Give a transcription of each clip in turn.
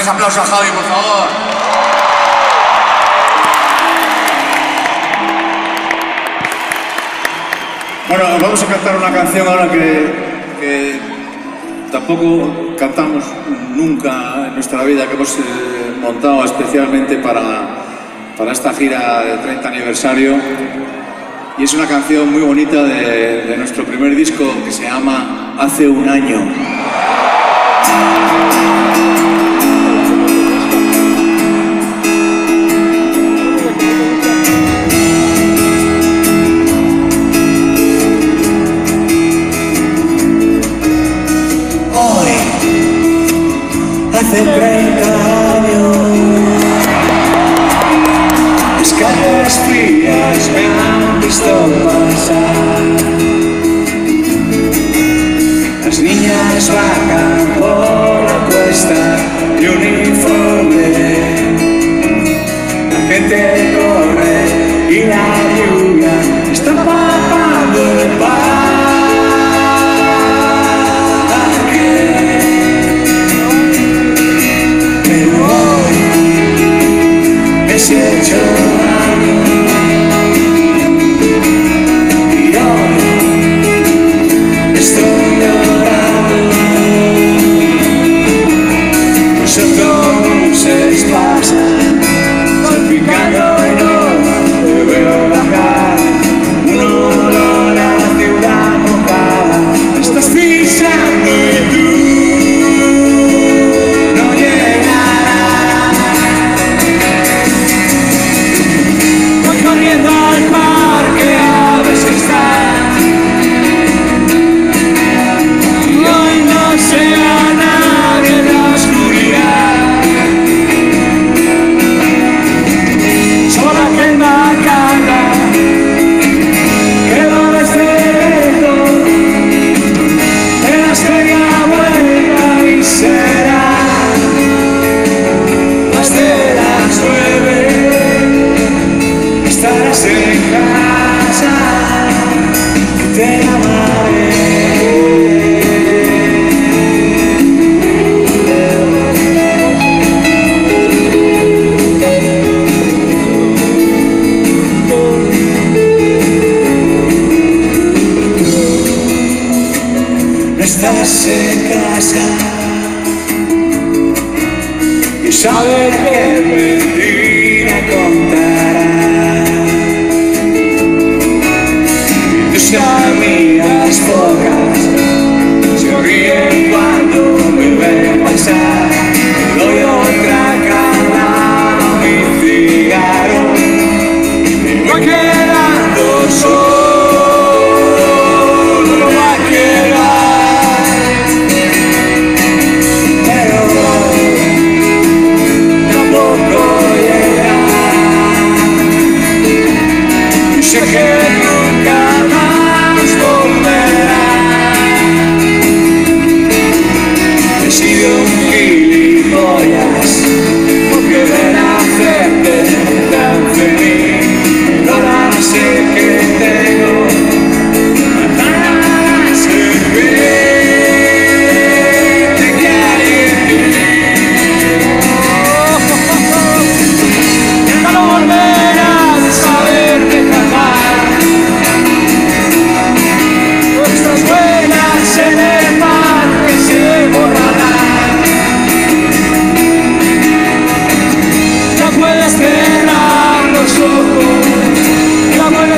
fuertes aplausos a Javi, por favor. Bueno, vamos a cantar una canción ahora que, tampoco cantamos nunca en nuestra vida, que hemos eh, montado especialmente para, para esta gira de 30 aniversario. Y es una canción muy bonita de nuestro primer disco que se llama Hace un año. Frías me han visto pasar. Las niñas bajan por No estás en casa y saber qué mentira contará.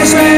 Christmas.